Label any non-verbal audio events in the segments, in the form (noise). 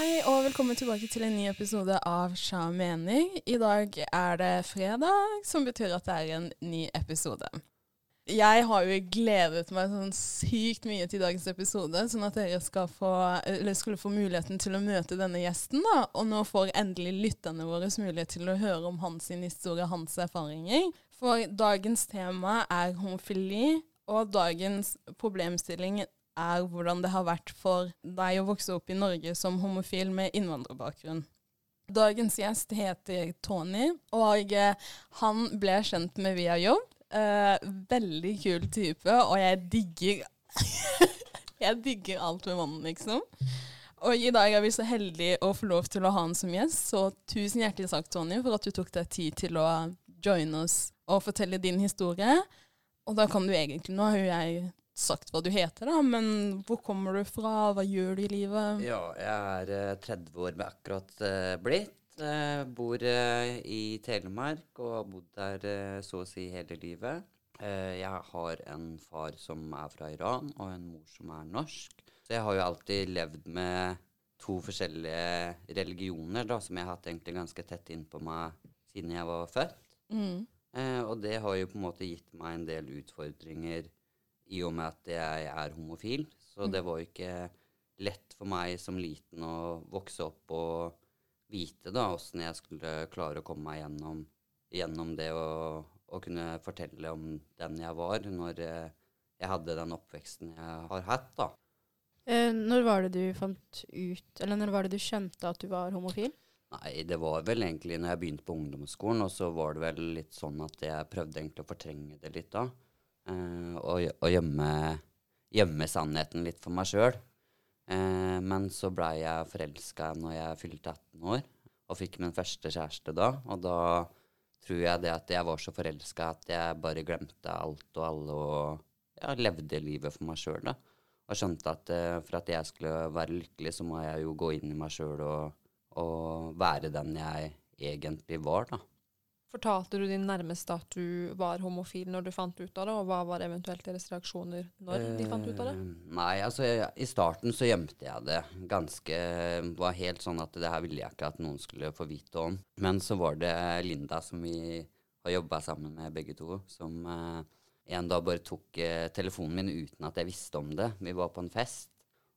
Hei og velkommen tilbake til en ny episode av Sja mening. I dag er det fredag, som betyr at det er en ny episode. Jeg har jo gledet meg sånn sykt mye til dagens episode, sånn at dere få, skulle få muligheten til å møte denne gjesten. da, Og nå får endelig lytterne våre mulighet til å høre om hans historie, hans erfaringer. For dagens tema er homofili, og dagens problemstilling er hvordan det har vært for deg å vokse opp i Norge som homofil med innvandrerbakgrunn. Dagens gjest heter Tony, og eh, han ble kjent med via jobb. Eh, veldig kul type, og jeg digger (laughs) Jeg digger alt med mannen, liksom. Og i dag er vi så heldige å få lov til å ha han som gjest, så tusen hjertelig takk, Tony, for at du tok deg tid til å joine oss og fortelle din historie. Og da kan du egentlig Nå har jo jeg sagt hva du heter, da, men hvor kommer du fra? Hva gjør du i livet? Ja, jeg er eh, 30 år med akkurat eh, blitt. Jeg bor eh, i Telemark og har bodd der eh, så å si hele livet. Eh, jeg har en far som er fra Iran, og en mor som er norsk. Så jeg har jo alltid levd med to forskjellige religioner, da, som jeg har hatt egentlig ganske tett innpå meg siden jeg var født. Mm. Eh, og det har jo på en måte gitt meg en del utfordringer i og med at jeg er homofil. Så det var jo ikke lett for meg som liten å vokse opp og vite da åssen jeg skulle klare å komme meg gjennom, gjennom det og, å kunne fortelle om den jeg var, når eh, jeg hadde den oppveksten jeg har hatt. da. Eh, når var det du fant ut Eller når var det du skjønte at du var homofil? Nei, det var vel egentlig når jeg begynte på ungdomsskolen, og så var det vel litt sånn at jeg prøvde egentlig å fortrenge det litt da. Eh, og, og gjemme, gjemme sannheten litt for meg sjøl. Eh, men så blei jeg forelska når jeg fylte 18 år, og fikk min første kjæreste da. Og da tror jeg det at jeg var så forelska at jeg bare glemte alt og alle og ja, levde livet for meg sjøl, da. Og skjønte at eh, for at jeg skulle være lykkelig, så må jeg jo gå inn i meg sjøl og, og være den jeg egentlig var, da. Fortalte du din nærmeste at du var homofil når du fant ut av det, og hva var eventuelt deres reaksjoner når de fant ut av det? Eh, Nei, altså i starten så gjemte jeg det ganske Var helt sånn at det her ville jeg ikke at noen skulle få vite om. Men så var det Linda som vi har jobba sammen med begge to, som uh, en dag bare tok uh, telefonen min uten at jeg visste om det. Vi var på en fest,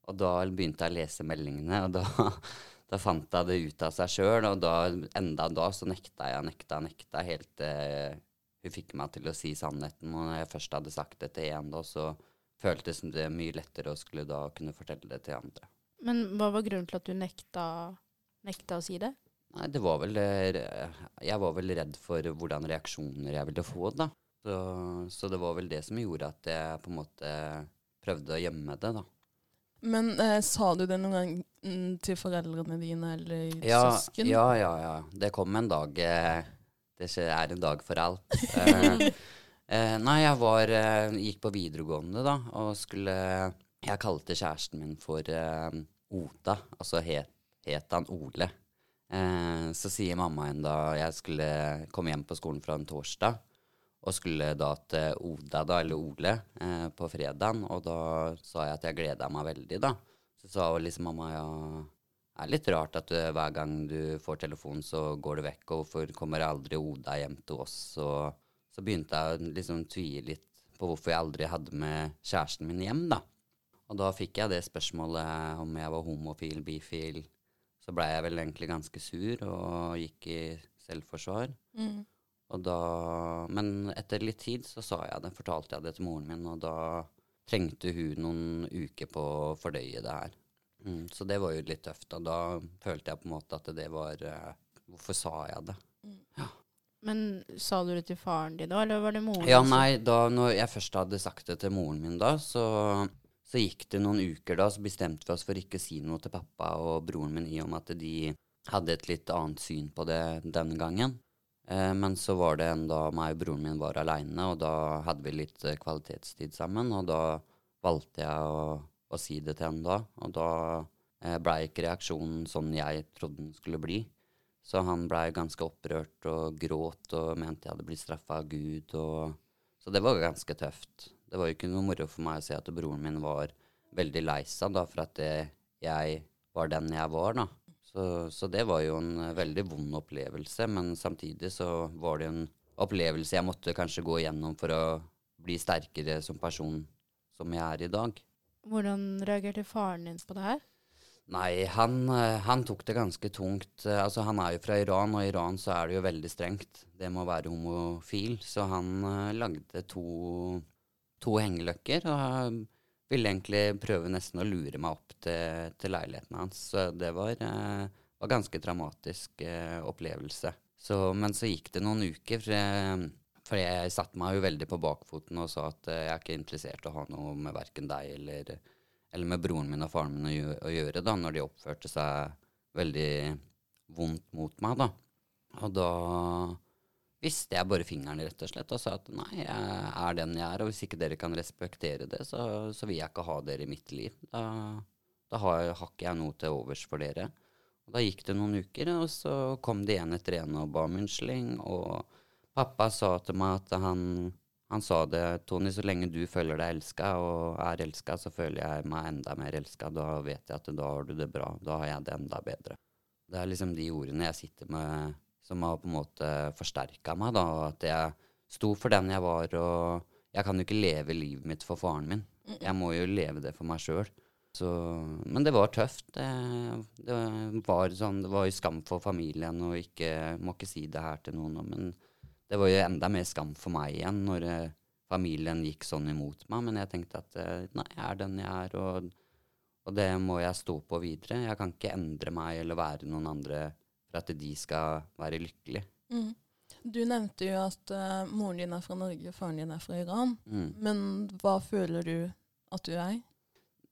og da begynte jeg å lese meldingene, og da (laughs) da fant jeg det ut av seg sjøl, og da, enda da så nekta jeg, nekta, nekta, helt til hun fikk meg til å si sannheten. Og når jeg først hadde sagt det til én, så føltes det mye lettere å skulle da kunne fortelle det til andre. Men hva var grunnen til at du nekta, nekta å si det? Nei, det var vel eh, Jeg var vel redd for hvordan reaksjoner jeg ville få, da. Så, så det var vel det som gjorde at jeg på en måte prøvde å gjemme det, da. Men eh, sa du det noen gang mm, til foreldrene dine eller Ja, søsken? ja, ja, ja. Det kom en dag eh, Det er en dag for alt. (laughs) Eh, eh, nei, jeg var eh, Gikk på videregående, da, og skulle Jeg kalte kjæresten min for eh, Oda. Altså het, het han Ole. Eh, så sier mamma en da jeg skulle komme hjem på skolen fra en torsdag, og skulle da til Oda, da, eller Ole, eh, på fredagen. Og da sa jeg at jeg gleda meg veldig, da. Så sa hun liksom mamma ja, det er litt rart at du, hver gang du får telefon, så går du vekk, og hvorfor kommer aldri Oda hjem til oss? Og så begynte jeg å liksom tvile litt på hvorfor jeg aldri hadde med kjæresten min hjem, da. Og da fikk jeg det spørsmålet om jeg var homofil, bifil. Så blei jeg vel egentlig ganske sur og gikk i selvforsvar. Mm. Og da, men etter litt tid så sa jeg det, fortalte jeg det til moren min, og da trengte hun noen uker på å fordøye det her. Mm, så det var jo litt tøft, og da følte jeg på en måte at det var uh, Hvorfor sa jeg det? Men sa du det til faren din da, eller var det moren? Ja, nei, da når jeg først hadde sagt det til moren min da, så, så gikk det noen uker da, så bestemte vi oss for ikke å si noe til pappa og broren min i med at de hadde et litt annet syn på det denne gangen. Eh, men så var det en da meg og broren min var aleine, og da hadde vi litt eh, kvalitetstid sammen. Og da valgte jeg å, å si det til henne da, og da eh, blei ikke reaksjonen sånn jeg trodde den skulle bli. Så han blei ganske opprørt og gråt og mente jeg hadde blitt straffa av Gud. Og, så det var ganske tøft. Det var jo ikke noe moro for meg å se at broren min var veldig lei seg da, for at det, jeg var den jeg var, da. Så, så det var jo en eh, veldig vond opplevelse, men samtidig så var det en opplevelse jeg måtte kanskje gå igjennom for å bli sterkere som person som jeg er i dag. Hvordan reagerte faren din på det her? Nei, han, eh, han tok det ganske tungt. Eh, Altså, han er jo fra Iran, og i Iran så er det jo veldig strengt. Det må være homofil. Så han lagde to, to hengeløkker, og ville egentlig prøve nesten å lure meg opp til, til leiligheten hans. Så det var, eh, var ganske dramatisk eh, opplevelse. Så, men så gikk det noen uker, for jeg, for jeg satte meg jo veldig på bakfoten og sa at eh, jeg er ikke interessert i å ha noe med verken deg eller eller med broren min og faren min å å gjøre, da, når de oppførte seg veldig vondt mot meg, da. Og da viste jeg bare fingeren, rett og slett, og sa at nei, jeg er den jeg er, og hvis ikke dere kan respektere det, så, så vil jeg ikke ha dere i mitt liv. Da, da har, ikke jeg noe til overs for dere. Og da gikk det noen uker, og så kom det en etter en og ba om unnskyldning, og pappa sa til meg at han han sa det, Tony, så lenge du føler deg elska og er elska, så føler jeg meg enda mer elska. Da vet jeg at da har du det bra. Da har jeg det enda bedre. Det er liksom de ordene jeg sitter med som har på en måte forsterka meg, da. At jeg sto for den jeg var, og jeg kan jo ikke leve livet mitt for faren min. Jeg må jo leve det for meg sjøl. Men det var tøft. Det, det var sånn, det var jo skam for familien, og ikke, må ikke si det her til noen. Men det var jo enda mer skam for meg igjen når eh, familien gikk sånn imot meg. Men jeg tenkte at eh, nei, jeg er den jeg er, og, og det må jeg stå på videre. Jeg kan ikke endre meg eller være noen andre for at de skal være lykkelige. Mm. Du nevnte jo at uh, moren din er fra Norge og faren din er fra Iran. Mm. Men hva føler du at du er?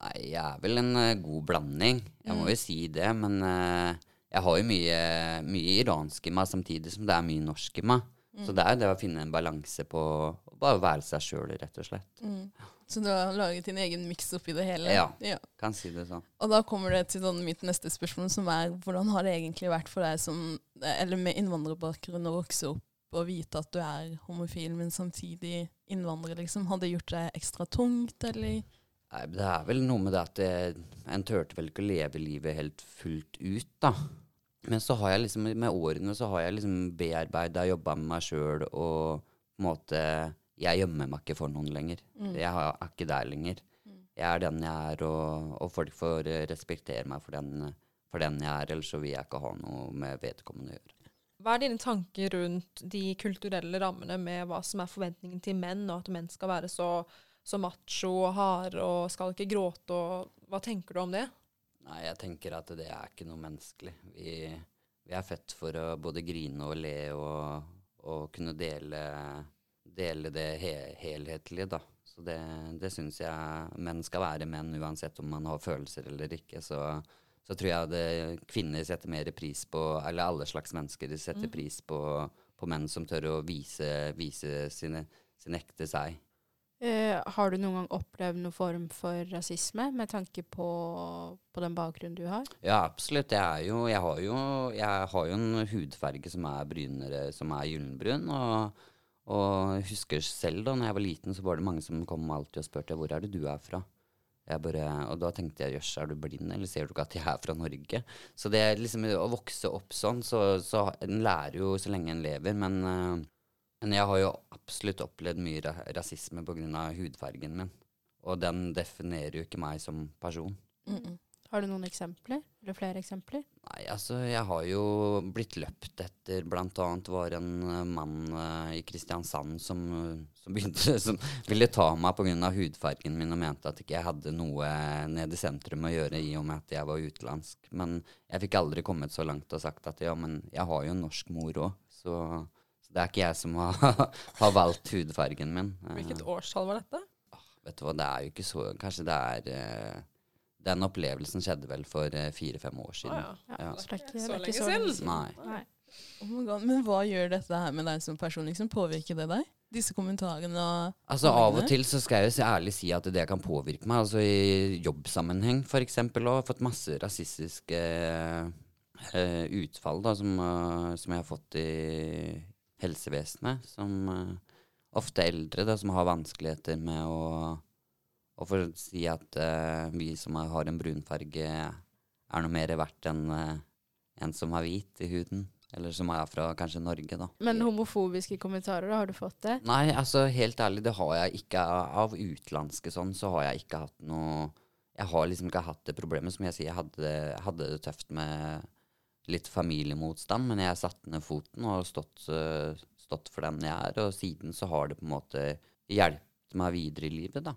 Nei, jeg er vel en uh, god blanding. Jeg må Mm. jo si det. Men uh, jeg har jo mye, mye iransk i meg, samtidig som det er mye norsk i meg. Mm. Så det er jo det å finne en balanse på å bare være seg sjøl, rett og slett. Mm. Så du har laget din egen miks oppi det hele? Ja. Kan si det sånn. Og da kommer det til sånn mitt neste spørsmål, som er hvordan har det egentlig vært for deg som, eller med innvandrerbakgrunn å vokse opp og vite at du er homofil, men samtidig innvandrer, liksom? Har det gjort deg ekstra tungt, eller? Nei, Det er vel noe med det at det, en turte vel ikke å leve livet helt fullt ut, da. Men så har jeg liksom, med årene så har jeg liksom bearbeida, jobba med meg sjøl og på en måte Jeg gjemmer meg ikke for noen lenger. Mm. Jeg har- er ikke der lenger. Jeg er den jeg er, og, og folk får eh, respektere meg for den, for den jeg er, ellers så vil jeg ikke ha noe med vedkommende å gjøre. Hva er dine tanker rundt de kulturelle rammene med hva som er forventningen til menn, og at menn skal være så, så macho og harde og skal ikke gråte, og hva tenker du om det? Nei, jeg tenker at det er ikke noe menneskelig. Vi, vi er født for å både grine og le og, og kunne dele, dele det he helhetlige, da. Så det, det syns jeg menn skal være menn, uansett om man har følelser eller ikke. Så, så tror jeg det, kvinner setter mer pris på, eller alle slags mennesker setter Mm. pris på, på menn som tør å vise, vise sine, sin ekte seg. Eh, har du noen gang opplevd noen form for rasisme med tanke på, på den bakgrunnen du har? Ja, absolutt. Jeg, jo, jeg, har jo, jeg har jo en hudfarge som er brynere, som er gyllenbrun. Og, og husker selv da når jeg var liten, så var det mange som kom alltid og spurte hvor er det du er fra. Bare, og da tenkte jeg jøss, er du blind, eller ser du ikke at jeg er fra Norge? Så det liksom å vokse opp sånn, så, så en lærer jo så lenge en lever. Men, eh, men jeg har jo absolutt opplevd mye ra rasisme pga. hudfargen min. Og den definerer jo ikke meg som person. Mm -mm. Har du noen eksempler? Eller flere eksempler? Nei, altså jeg har jo blitt løpt etter. Blant annet var en eh, mann uh, i Kristiansand som, eh, som, begynte, (laughs) som ville ta meg pga. hudfargen min og mente at ikke jeg hadde noe nede i sentrum å gjøre i og med at jeg var utenlandsk. Men jeg fikk aldri kommet så langt og sagt at ja, men jeg har jo en norsk mor òg. Så, så det er ikke jeg som har, (laughs) har valgt hudfargen min. Eh, Hvilket årstall var dette? Vet du hva, det er jo ikke så Kanskje det er eh, Den opplevelsen skjedde vel for eh, fire-fem år siden. siden. ja. Ja. så det er ikke, Så det er lenge ikke så lenge siden. Nei. Nei. Oh my God. Men hva gjør dette her med deg som person? Liksom, påvirker det deg? Disse kommentarene og Altså Av og til så skal jeg jo så ærlig si at det kan påvirke meg. Altså I jobbsammenheng f.eks. og har fått masse rasistiske uh, utfall da, som, eh, som jeg har fått i helsevesenet. Som uh, ofte eldre da, som har vanskeligheter med å, å få si at uh, vi som har en brunfarge, er noe mer verdt enn uh, en som har hvit i huden. Eller som er fra kanskje Norge, da. Men homofobiske kommentarer, da, har du fått det? Nei, altså helt ærlig, det har jeg ikke. Av utenlandske sånn, så har jeg ikke hatt noe Jeg har liksom ikke hatt det problemet. Som jeg sier, jeg hadde, hadde det tøft med litt familiemotstand, men jeg satte ned foten og stått, eh, stått for den jeg er. Og siden så har det på en måte hjulpet meg videre i livet, da.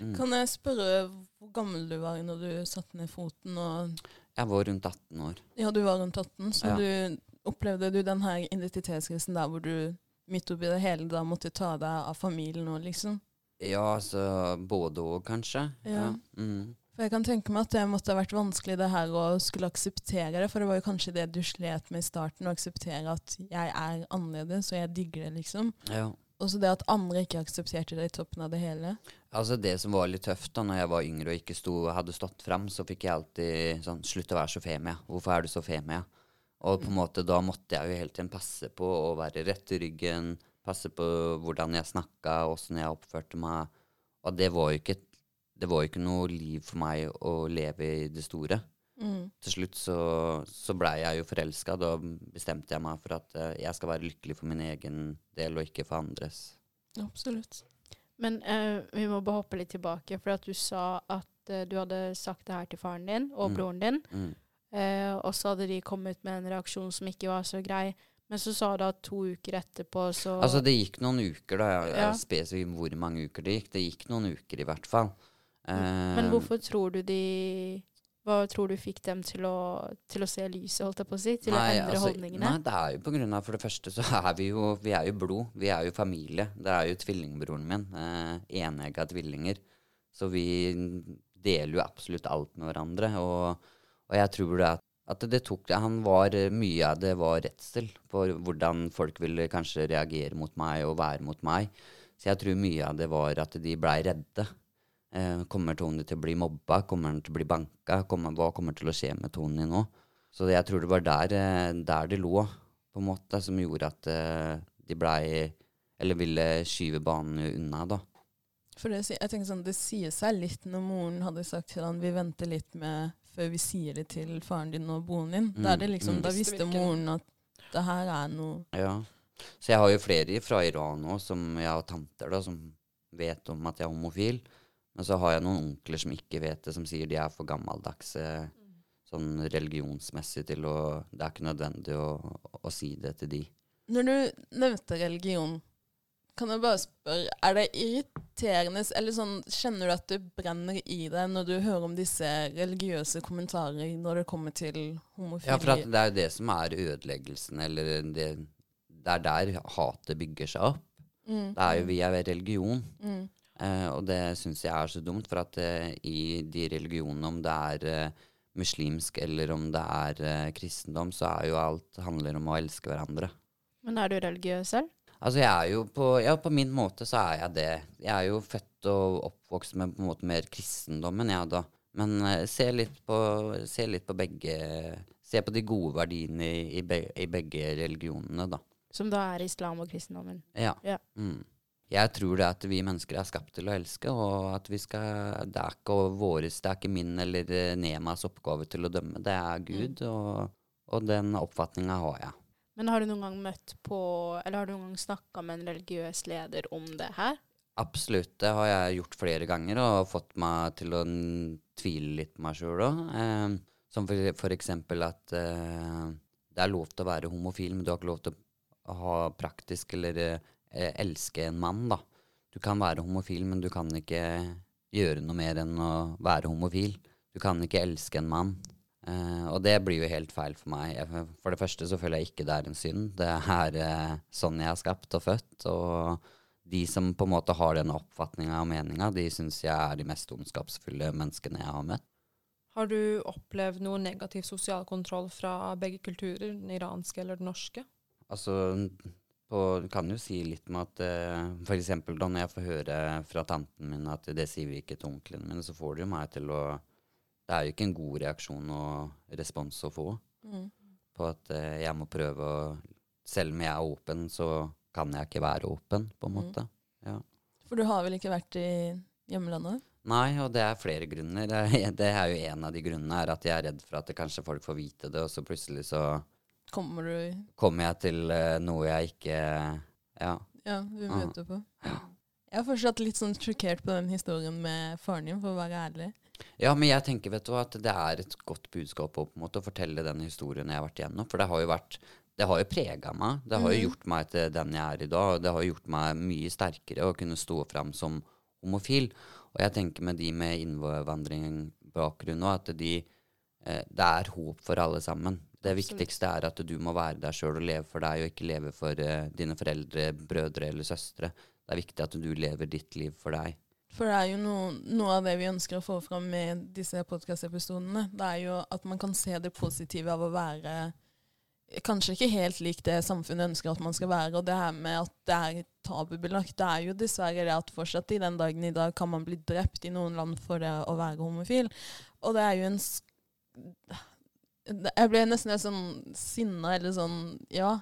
Mm. Kan jeg spørre hvor gammel du var når du satte ned foten? Og Jeg var rundt 18 år. ja, du var rundt 18, så Ja. du opplevde du den her identitetskrisen der hvor du midt oppi det hele da måtte ta deg av familien og liksom? Ja, altså både og, kanskje. Ja. Mm. For jeg kan tenke meg at det måtte ha vært vanskelig det her å skulle akseptere det, for det var jo kanskje det du slet med i starten, å akseptere at jeg er annerledes, og jeg digger det, liksom. ja. Og så det at andre ikke aksepterte det i toppen av det hele. Altså Det som var litt tøft da når jeg var yngre og ikke sto, hadde stått frem, så fikk jeg alltid sånn Slutt å være så femia. Hvorfor er du så femia? Og på en måte da måtte jeg jo hele tiden passe på å være rett i ryggen, passe på hvordan jeg snakka, åssen jeg oppførte meg. Og det var jo ikke, det var jo ikke noe liv for meg å leve i det store. Mm. Til slutt så, så blei jeg jo forelska. Da bestemte jeg meg for at uh, jeg skal være lykkelig for min egen del, og ikke for andres. Absolutt. Men uh, vi må bare hoppe litt tilbake, for at du sa at uh, du hadde sagt det her til faren din og Mm. broren din, Mm. og så hadde de kommet med en reaksjon som ikke var så grei. Men så sa du at to uker etterpå så Altså, det gikk noen uker, da. Jeg, Ja. jeg spesifikt hvor mange uker det gikk. Det gikk noen uker, i hvert fall. Men Eh, hvorfor tror du de Hva tror du fikk dem til å, til å se lyset, holdt jeg på å si? Til å endre altså, holdningene? Nei, det er jo på grunn av For det første så er vi jo Vi er jo blod. Vi er jo familie. Det er jo tvillingbroren min. Eh, Enegga tvillinger. Så vi deler jo absolutt alt med hverandre. Og, og jeg tror det at, at det tok det Han var Mye av det var redsel for hvordan folk ville kanskje reagere mot meg og være mot meg. Så jeg tror mye av det var at de blei redde. Eh, kommer Tony til å bli mobba? Kommer han til å bli banka? Kommer, hva kommer til å skje med Tony nå? Så jeg tror det var der, eh, der det lå, på en måte, som gjorde at eh, de blei Eller ville skyve banen unna, da. For det, jeg tenker sånn, det sier seg litt når moren hadde sagt til han vi venter litt med før vi sier det til faren din og broren din. Da, er det Mm, liksom, mm. da Visste moren at det her er noe Ja. Så jeg har jo flere fra Iran òg, som jeg har tanter da, som vet om at jeg er homofil. Men så har jeg noen onkler som ikke vet det, som sier de er for gammeldagse sånn religionsmessig til å Det er ikke nødvendig å, å si det til de. Når du nevnte religion, kan jeg bare spørre, er det irriterende, eller sånn, kjenner du at det brenner i deg når du hører om disse religiøse kommentarer når det kommer til homofili? Ja, for det er jo det som er ødeleggelsen, eller det, det er der hatet bygger seg opp. mm, Det er jo via religion. mm, Eh, og det syns jeg er så dumt, for at eh, i de religionene, om det er eh, muslimsk eller om det er eh, kristendom, så er jo alt handler om å elske hverandre. Men er du religiøs selv? Altså jeg er jo på, ja, på min måte så er jeg det. Jeg er jo født og oppvokst med på en måte mer kristendommen, ja da. Men eh, se, litt på, se litt på begge Se på de gode verdiene i, i, be, i begge religionene, da. Som da er islam og kristendommen. Ja. Ja. Mm. Jeg tror det at vi mennesker er skapt til å elske, og at vi skal Det er ikke våres, det er ikke min eller eh, Nemas oppgave til å dømme. Det er Gud, og, og den oppfatninga har jeg. Men har du noen gang møtt på Eller har du noen gang snakka med en religiøs leder om det her? Absolutt. Det har jeg gjort flere ganger, og fått meg til å tvile litt på meg sjøl òg. Eh, som for, for eksempel at eh, det er lov til å være homofil, men du har ikke lov til å ha praktisk eller eh, elske en mann, da. Du kan være homofil, men du kan ikke gjøre noe mer enn å være homofil. Du kan ikke elske en mann. Eh, og det blir jo helt feil for meg. Jeg, for det første så føler jeg ikke det er en synd. Det er eh, sånn jeg er skapt og født. Og de som på en måte har den oppfatninga og meninga, de syns jeg er de mest ondskapsfulle menneskene jeg har møtt. Har du opplevd noe negativ sosial kontroll fra begge kulturer, den iranske eller den norske? Altså, på, du kan jo si litt med at uh, for eksempel da når jeg får høre fra tanten min at det sier vi ikke til onkelen mine, så får det jo meg til å Det er jo ikke en god reaksjon og respons å få mm. på at uh, jeg må prøve å Selv om jeg er åpen, så kan jeg ikke være åpen, på en Mm. måte. Ja. For du har vel ikke vært i hjemlandet? Nei, og det er flere grunner. Det (laughs) er, det er jo en av de grunnene er at jeg er redd for at det kanskje folk får vite det, og så plutselig så Kommer du kommer jeg til eh, noe jeg ikke Ja. Ja, du Ah. møter på. Jeg er fortsatt litt sånn sjokkert på den historien med faren din, for å være ærlig. Ja, men jeg tenker vet du, hva, at det er et godt budskap å, på en måte, fortelle den historien jeg har vært igjennom. For det har jo vært Det har jo prega meg. Det har jo Mhm. gjort meg til den jeg er i dag. Og det har gjort meg mye sterkere å kunne stå fram som homofil. Og jeg tenker med de med innvandringbakgrunn nå, at de eh, Det er håp for alle sammen. Det Absolutt. viktigste er at du må være deg sjøl og leve for deg, og ikke leve for uh, dine foreldre, brødre eller søstre. Det er viktig at du lever ditt liv for deg. For det er jo noe, noe av det vi ønsker å få fram med disse podkastepisodene. Det er jo at man kan se det positive av å være kanskje ikke helt lik det samfunnet ønsker at man skal være. Og det her med at det er tabubelagt. Det er jo dessverre det at fortsatt i den dagen i dag kan man bli drept i noen land for det å være homofil. Og det er jo en Jeg ble nesten helt sånn sinna, eller sånn Ja.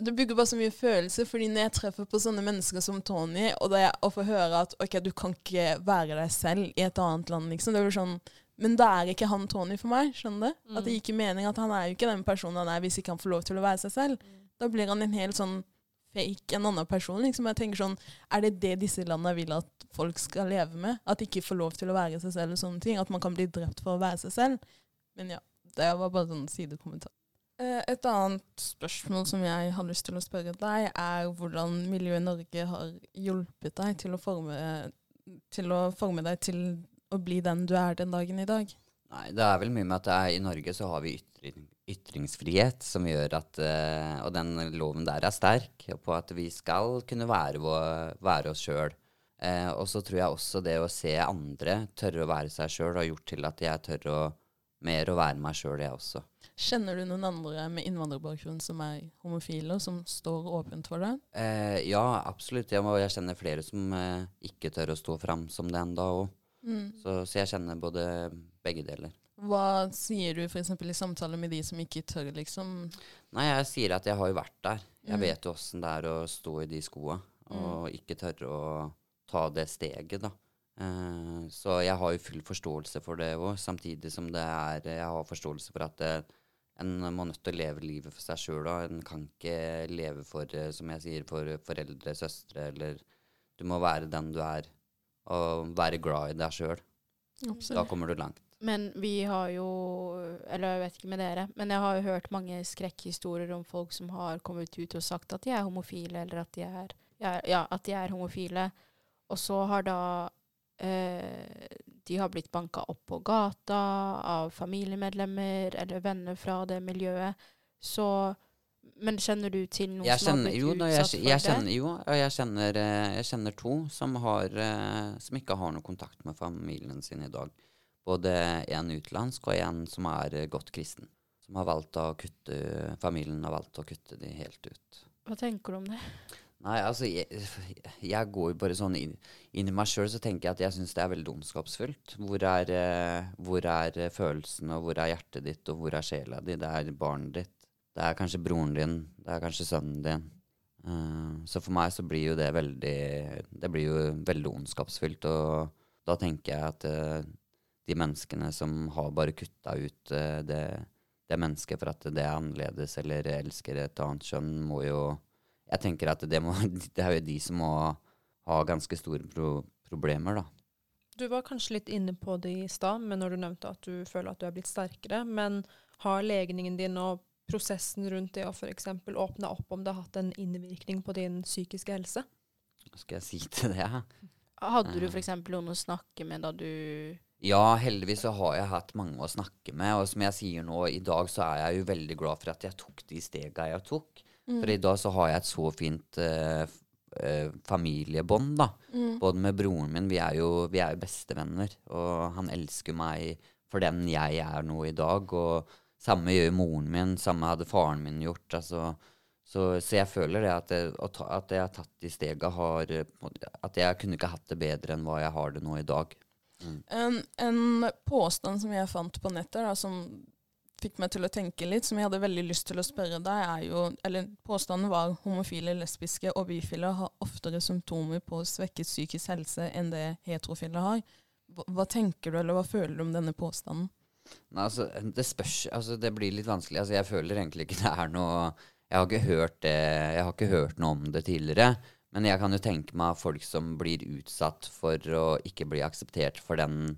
Det bygger bare så mye følelser, fordi når jeg treffer på sånne mennesker som Tony, og det å få høre at ok, du kan ikke være deg selv i et annet land, liksom, det blir sånn Men da er ikke han Tony for meg, skjønner du? At det gir ikke mening at han er jo ikke den personen han er hvis ikke han får lov til å være seg selv. Da blir han en helt sånn fake, en annen person. liksom. Jeg tenker sånn, Er det det disse landene vil at folk skal leve med? At de ikke får lov til å være seg selv og sånne ting? At man kan bli drept for å være seg selv? Men ja, det var bare en sidekommentar. Eh, Et annet spørsmål som jeg har lyst til å spørre deg, er hvordan miljøet i Norge har hjulpet deg til å forme, til å forme deg til å bli den du er den dagen i dag. Nei, det er vel mye med at det er, i Norge så har vi ytring, ytringsfrihet, som gjør at eh, Og den loven der er sterk på at vi skal kunne være, vår, være oss sjøl. Eh, og så tror jeg også det å se andre tørre å være seg sjøl, har gjort til at jeg tør å mer å være meg sjøl, jeg også. Kjenner du noen andre med innvandrerbakgrunn som er homofile, og som står åpent for det? Eh, ja, absolutt. Jeg, må, jeg kjenner flere som eh, ikke tør å stå fram som det enda òg. Mm. Så, så jeg kjenner både begge deler. Hva sier du f.eks. i samtaler med de som ikke tør, liksom? Nei, jeg sier at jeg har jo vært der. Jeg Mm. vet jo åssen det er å stå i de skoa, og ikke tørre å ta det steget, da. Eh, så jeg har jo full forståelse for det òg, samtidig som det er Jeg har forståelse for at det, en må nødt til å leve livet for seg sjøl. En kan ikke leve for, eh, som jeg sier, for foreldre, søstre, eller Du må være den du er, og være glad i deg sjøl. Da kommer du langt. Men vi har jo Eller jeg vet ikke med dere, men jeg har jo hørt mange skrekkhistorier om folk som har kommet ut og sagt at de er homofile, eller at de er Ja, at de er homofile. Og så har da eh, De har blitt banka opp på gata av familiemedlemmer eller venner fra det miljøet. Så Men kjenner du til noen Jeg som har blitt jo, da, jeg, utsatt for jeg det? kjenner, jo, jeg kjenner, eh, jeg kjenner to som, har, eh, som ikke har noe kontakt med familien sin i dag. Både en utenlandsk og en som er eh, godt kristen. Som har valgt å kutte, familien har valgt å kutte de helt ut. Hva tenker du om det? Nei, altså, jeg, jeg går jo bare sånn inn, inn i meg sjøl, så tenker jeg at jeg syns det er veldig ondskapsfullt. Hvor er, eh, hvor er eh, følelsene, og hvor er hjertet ditt, og hvor er sjela di? Det er barnet ditt. Det er kanskje broren din, det er kanskje sønnen din. Uh, så for meg så blir jo det veldig Det blir jo veldig ondskapsfullt, og da tenker jeg at uh, de menneskene som har bare kutta ut uh, det, det mennesket for at det er annerledes eller elsker et annet kjønn, må jo jeg tenker at det, må, (laughs) det er jo de som må ha ganske store pro problemer, da. Du var kanskje litt inne på det i stad, men når du nevnte at du føler at du er blitt sterkere. Men har legningen din og prosessen rundt det å f.eks. åpne opp om det har hatt en innvirkning på din psykiske helse? Hva skal jeg si til det? Hadde du Eh. f.eks. noen å snakke med da du Ja, heldigvis så har jeg hatt mange å snakke med, og som jeg sier nå, i dag så er jeg jo veldig glad for at jeg tok de stega jeg tok. Mm. For i dag så har jeg et så fint eh, eh, familiebånd, da. Mm. Både med broren min, vi er jo, vi er jo bestevenner, og han elsker meg for den jeg er nå i dag. Og samme gjør moren min, samme hadde faren min gjort. Altså, så, så jeg føler det at, jeg, at jeg har tatt de stega, har eh, At jeg kunne ikke hatt det bedre enn hva jeg har det nå i dag. En, en påstand som jeg fant på nettet, da, som fikk meg til å tenke litt, som jeg hadde veldig lyst til å spørre deg, er jo Eller påstanden var homofile, lesbiske og bifile har oftere symptomer på svekket psykisk helse enn det heterofile har. hva, hva tenker du, eller hva føler du om denne påstanden? Nei, altså, det spørs Altså, det blir litt vanskelig. Altså, jeg føler egentlig ikke det er noe Jeg har ikke hørt det Jeg har ikke hørt noe om det tidligere. Men jeg kan jo tenke meg folk som blir utsatt for å ikke bli akseptert for den,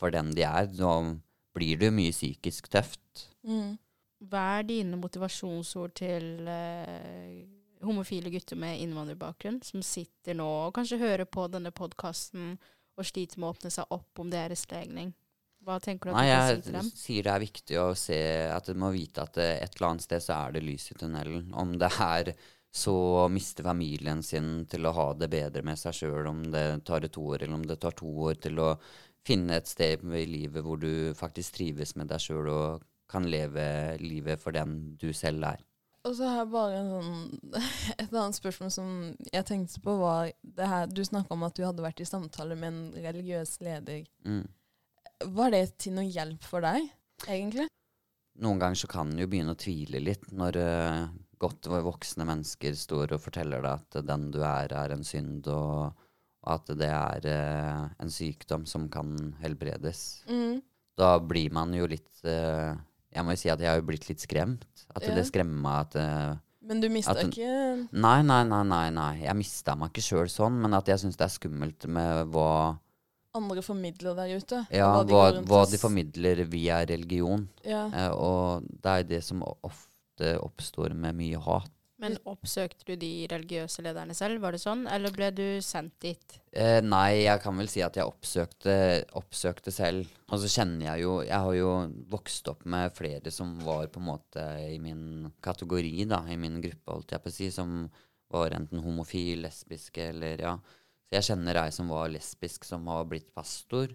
for den de er. Nå blir det jo mye psykisk tøft. Hva er dine motivasjonsord til eh, homofile gutter med innvandrerbakgrunn som sitter nå og kanskje hører på denne podkasten og sliter med å åpne seg opp om deres legning? Hva tenker du at Nei, du kan si til dem? Jeg sier det er viktig å se at du må vite at eh, et eller annet sted så er det lys i tunnelen. Om det er så å miste familien sin til å ha det bedre med seg sjøl, om det tar et år, eller om det tar to år til å finne et sted i livet hvor du faktisk trives med deg sjøl og kan leve livet for den du selv er. Og så har jeg bare en sånn, (laughs) et annet spørsmål som jeg tenkte på, var det her Du snakka om at du hadde vært i samtale med en religiøs leder. Mm. Var det til noe hjelp for deg, egentlig? Noen ganger så kan en jo begynne å tvile litt når uh, godt voksne mennesker står og forteller deg at den du er, er en synd, og at det er eh, en sykdom som kan helbredes. Mm. Da blir man jo litt eh, Jeg må jo si at jeg har jo blitt litt skremt. At Ja. det skremmer meg at eh, Men du mista At ikke Nei, nei, nei, nei. nei. Jeg mista meg ikke sjøl sånn, men at jeg syns det er skummelt med hva, andre formidler der ute? ja, hva, de, hva, hva de formidler via religion. Ja. Eh, og det er det som ofte oppstår med mye hat. Men oppsøkte du de religiøse lederne selv, var det sånn, eller ble du sendt dit? Eh, nei, jeg kan vel si at jeg oppsøkte, oppsøkte selv. Og så kjenner jeg jo Jeg har jo vokst opp med flere som var på en måte i min kategori, da, i min gruppe, holdt jeg på å si, som var enten homofil, lesbiske eller ja. Så jeg kjenner ei som var lesbisk, som har blitt pastor,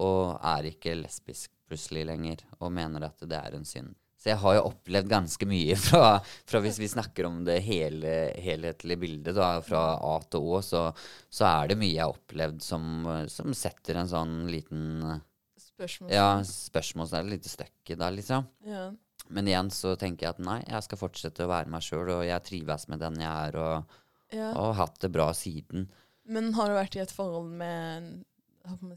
og er ikke lesbisk plutselig lenger, og mener at det er en synd. Så jeg har jo opplevd ganske mye (laughs) fra, fra hvis vi snakker om det hele, helhetlige bildet, da, fra A til Å, så, så er det mye jeg har opplevd som, som setter en sånn liten Spørsmål? ja, spørsmålstegn, et lite støkk der, det, liksom. Ja. Men igjen så tenker jeg at nei, jeg skal fortsette å være meg sjøl, og jeg trives med den jeg er, og, ja. og har hatt det bra siden. Men har du vært i et forhold med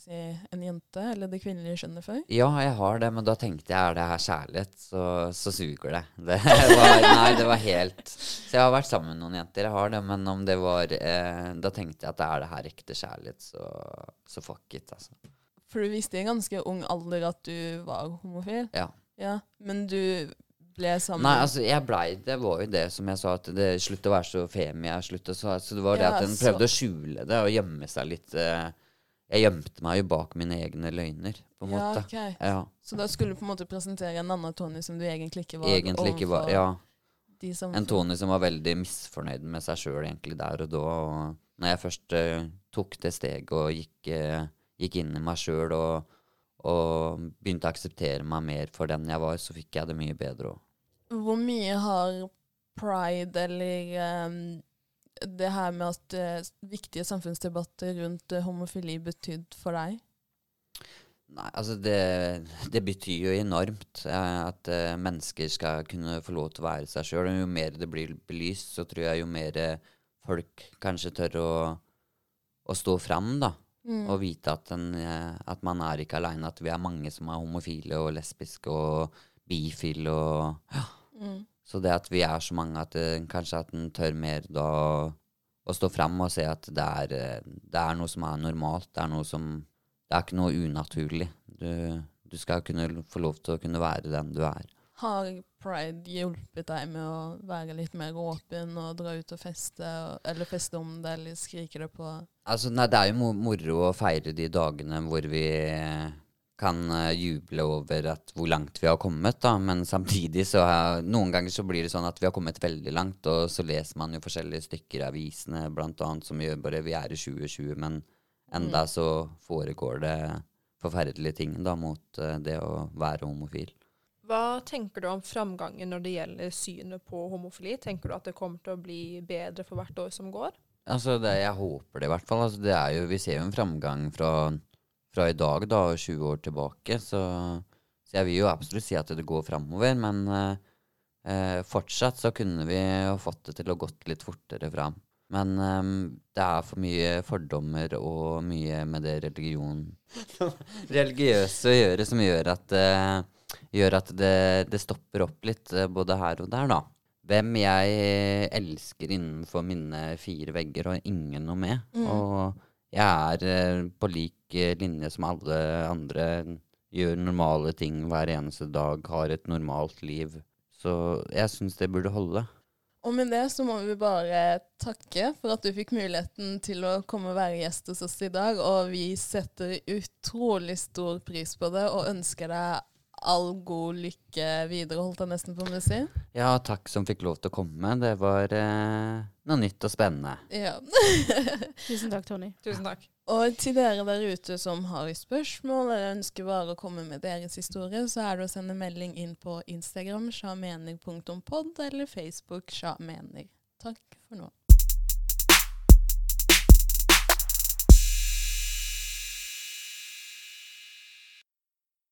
si, en jente, eller det kvinnelige kjønnet før? Ja, jeg har det, men da tenkte jeg er det her kjærlighet, så, så suger det. det (laughs) var, nei, det var helt Så jeg har vært sammen med noen jenter, jeg har det, men om det var eh, Da tenkte jeg at det er det her ekte kjærlighet, så, så fuck it, altså. For du visste i en ganske ung alder at du var homofil? Ja. Ja, Men du ble sammen Nei, altså, jeg blei Det var jo det som jeg sa, at det slutt å være så femi. jeg slutt så, så det var det Ja, at en så- prøvde å skjule det og gjemme seg litt. Eh, jeg gjemte meg jo bak mine egne løgner, på en ja, måte. ok. Ja, Så da skulle du på en måte presentere en annen Tony som du egentlig ikke var egentlig ikke var Ja. En Tony som var veldig misfornøyd med seg sjøl egentlig der og da. Og når jeg først uh, tok det steget og gikk, uh, gikk inn i meg sjøl og, og begynte å akseptere meg mer for den jeg var, så fikk jeg det mye bedre òg. Hvor mye har pride eller ehm, det her med at eh, viktige samfunnsdebatter rundt eh, homofili betydd for deg? Nei, altså det, det betyr jo enormt eh, at eh, mennesker skal kunne få lov til å være seg sjøl. Jo mer det blir belyst, så tror jeg jo mer eh, folk kanskje tør å, å stå fram, da. Mm. Og vite at, den, eh, at man er ikke aleine, at vi er mange som er homofile og lesbiske og bifile og ja. Mm. Så det at vi er så mange, at eh, kanskje at en tør mer da å, å stå fram og se at det er, eh, det er noe som er normalt. Det er noe som Det er ikke noe unaturlig. Du, du skal kunne få lov til å kunne være den du er. Har pride hjulpet deg med å være litt mer åpen og dra ut og feste, eller feste om det, eller skrike det på Altså, nei, det er jo moro å feire de dagene hvor vi kan eh, juble over at hvor langt vi har kommet, da. Men samtidig så har, Noen ganger så blir det sånn at vi har kommet veldig langt, og så leser man jo forskjellige stykker i avisene, blant annet, som gjør bare Vi er i 2020, men enda så foregår det forferdelige ting da mot eh, det å være homofil. Hva tenker du om framgangen når det gjelder synet på homofili? Tenker du at det kommer til å bli bedre for hvert år som går? Altså, det, jeg håper det i hvert fall. Altså, det er jo, vi ser jo en framgang fra, fra i dag da, 20 år tilbake. Så, så jeg vil jo absolutt si at det går framover. Men eh, eh, fortsatt så kunne vi jo fått det til å gått litt fortere fram. Men um, det er for mye fordommer og mye med det religion (laughs) religiøse å gjøre som gjør at, uh, gjør at det, det stopper opp litt uh, både her og der, da. Hvem jeg elsker innenfor mine fire vegger, og ingen noe med. Mm. Og jeg er eh, på lik eh, linje som alle andre. Gjør normale ting hver eneste dag, har et normalt liv. Så jeg syns det burde holde. Og med det så må vi bare takke for at du fikk muligheten til å komme og være gjest hos oss i dag. Og vi setter utrolig stor pris på det og ønsker deg all god lykke videre, holdt jeg nesten på med å si. Ja, takk som fikk lov til å komme. Det var eh, noe nytt og spennende. Ja. (laughs) Tusen takk, Tony. Tusen takk. Og til dere der ute som har spørsmål eller ønsker bare å komme med deres historie, så er det å sende melding inn på Instagram sjamener.pod eller Facebook sjamener. Takk for nå.